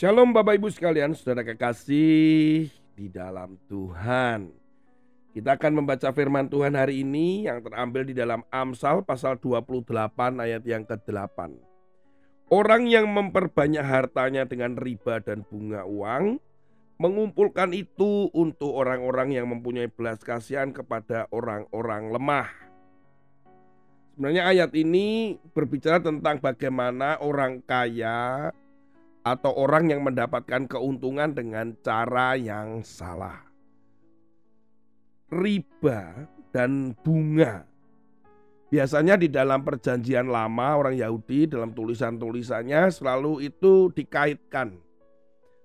Shalom Bapak Ibu sekalian, saudara kekasih di dalam Tuhan. Kita akan membaca firman Tuhan hari ini yang terambil di dalam Amsal pasal 28 ayat yang ke-8. Orang yang memperbanyak hartanya dengan riba dan bunga uang, mengumpulkan itu untuk orang-orang yang mempunyai belas kasihan kepada orang-orang lemah. Sebenarnya ayat ini berbicara tentang bagaimana orang kaya atau orang yang mendapatkan keuntungan dengan cara yang salah. Riba dan bunga. Biasanya di dalam perjanjian lama orang Yahudi dalam tulisan-tulisannya selalu itu dikaitkan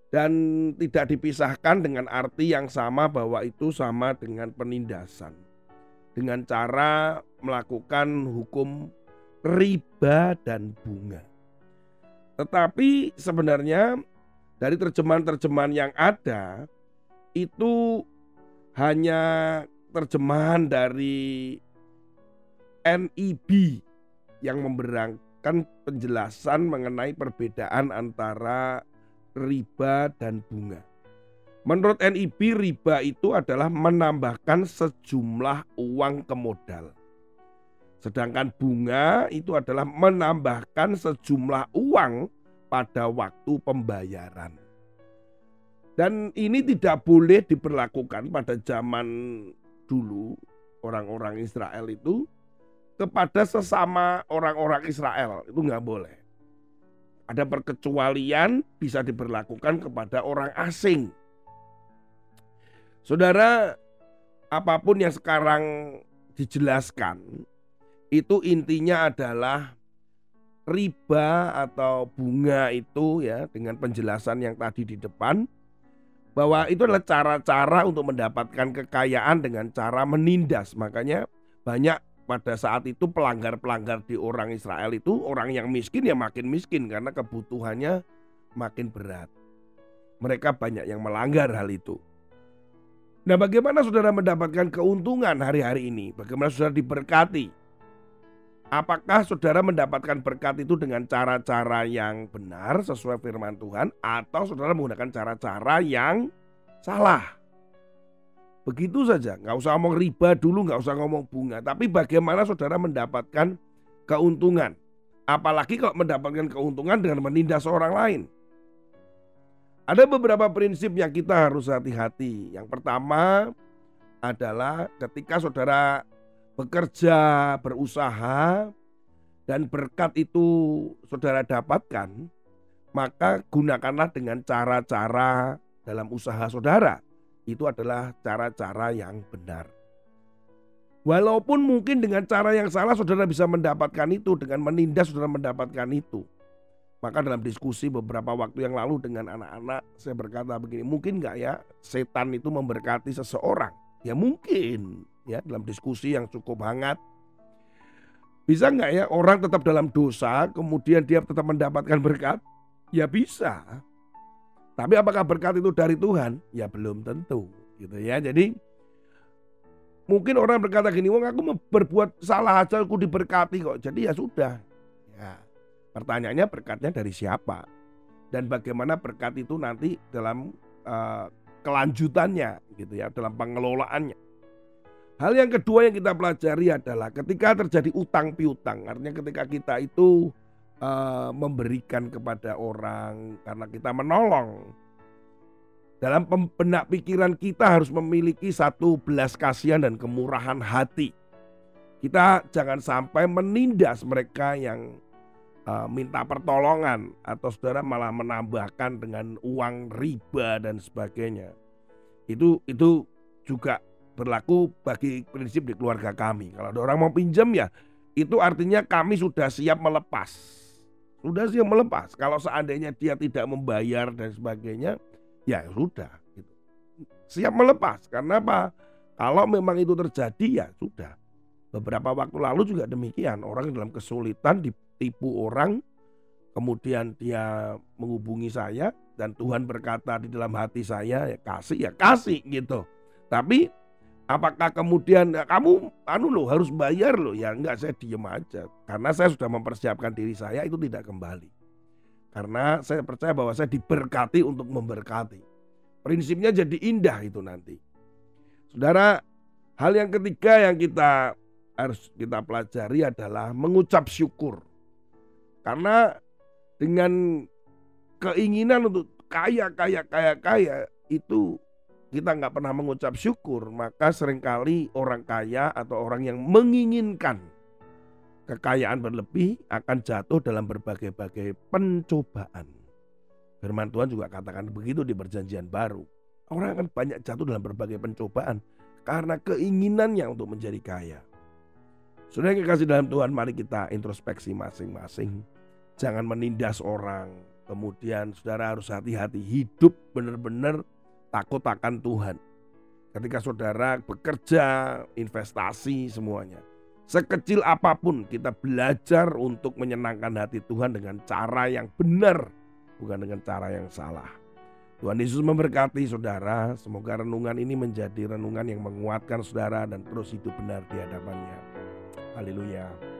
dan tidak dipisahkan dengan arti yang sama bahwa itu sama dengan penindasan. Dengan cara melakukan hukum riba dan bunga. Tetapi sebenarnya dari terjemahan-terjemahan yang ada itu hanya terjemahan dari NIB yang memberangkan penjelasan mengenai perbedaan antara riba dan bunga. Menurut NIB riba itu adalah menambahkan sejumlah uang ke modal. Sedangkan bunga itu adalah menambahkan sejumlah uang pada waktu pembayaran. Dan ini tidak boleh diberlakukan pada zaman dulu orang-orang Israel itu kepada sesama orang-orang Israel itu nggak boleh. Ada perkecualian bisa diberlakukan kepada orang asing. Saudara, apa pun yang sekarang dijelaskan itu intinya adalah riba atau bunga itu ya dengan penjelasan yang tadi di depan bahwa itu adalah cara-cara untuk mendapatkan kekayaan dengan cara menindas. Makanya banyak pada saat itu pelanggar-pelanggar di orang Israel itu orang yang miskin ya makin miskin karena kebutuhannya makin berat. Mereka banyak yang melanggar hal itu. Nah, bagaimana saudara mendapatkan keuntungan hari-hari ini? Bagaimana saudara diberkati? Apakah saudara mendapatkan berkat itu dengan cara-cara yang benar sesuai firman Tuhan atau saudara menggunakan cara-cara yang salah? Begitu saja, nggak usah ngomong riba dulu, nggak usah ngomong bunga. Tapi bagaimana saudara mendapatkan keuntungan? Apalagi kalau mendapatkan keuntungan dengan menindas orang lain. Ada beberapa prinsip yang kita harus hati-hati. Yang pertama adalah ketika saudara bekerja, berusaha, dan berkat itu saudara dapatkan, maka gunakanlah dengan cara-cara dalam usaha saudara. Itu adalah cara-cara yang benar. Walaupun mungkin dengan cara yang salah saudara bisa mendapatkan itu, dengan menindas saudara mendapatkan itu. Maka dalam diskusi beberapa waktu yang lalu dengan anak-anak saya berkata begini, mungkin nggak ya setan itu memberkati seseorang? Ya mungkin, ya dalam diskusi yang cukup hangat. Bisa nggak ya orang tetap dalam dosa kemudian dia tetap mendapatkan berkat? Ya bisa. Tapi apakah berkat itu dari Tuhan? Ya belum tentu gitu ya. Jadi mungkin orang berkata gini, "Wong aku berbuat salah aja aku diberkati kok." Jadi ya sudah. Ya. Pertanyaannya berkatnya dari siapa? Dan bagaimana berkat itu nanti dalam uh, kelanjutannya gitu ya, dalam pengelolaannya. Hal yang kedua yang kita pelajari adalah ketika terjadi utang piutang, artinya ketika kita itu uh, memberikan kepada orang karena kita menolong. Dalam benak pikiran kita harus memiliki satu belas kasihan dan kemurahan hati. Kita jangan sampai menindas mereka yang uh, minta pertolongan atau saudara malah menambahkan dengan uang riba dan sebagainya. Itu itu juga berlaku bagi prinsip di keluarga kami. Kalau ada orang mau pinjam ya itu artinya kami sudah siap melepas. Sudah siap melepas. Kalau seandainya dia tidak membayar dan sebagainya, ya sudah. Gitu. Siap melepas. Karena apa? Kalau memang itu terjadi ya sudah. Beberapa waktu lalu juga demikian. Orang dalam kesulitan ditipu orang. Kemudian dia menghubungi saya. Dan Tuhan berkata di dalam hati saya ya kasih ya kasih gitu. Tapi Apakah kemudian ya, kamu anu loh harus bayar loh ya enggak saya diem aja karena saya sudah mempersiapkan diri saya itu tidak kembali. Karena saya percaya bahwa saya diberkati untuk memberkati. Prinsipnya jadi indah itu nanti. Saudara, hal yang ketiga yang kita harus kita pelajari adalah mengucap syukur. Karena dengan keinginan untuk kaya, kaya, kaya, kaya itu kita nggak pernah mengucap syukur, maka sering kali orang kaya atau orang yang menginginkan kekayaan berlebih akan jatuh dalam berbagai-bagai pencobaan. Firman Tuhan juga katakan begitu di perjanjian baru. Orang akan banyak jatuh dalam berbagai pencobaan karena keinginannya untuk menjadi kaya. Sudah yang kasih dalam Tuhan, mari kita introspeksi masing-masing. Jangan menindas orang. Kemudian saudara harus hati-hati hidup benar-benar takut akan Tuhan. Ketika saudara bekerja, investasi semuanya Sekecil apa pun kita belajar untuk menyenangkan hati Tuhan dengan cara yang benar, bukan dengan cara yang salah. Tuhan Yesus memberkati saudara. Semoga renungan ini menjadi renungan yang menguatkan saudara dan terus hidup benar di hadapannya. Haleluya.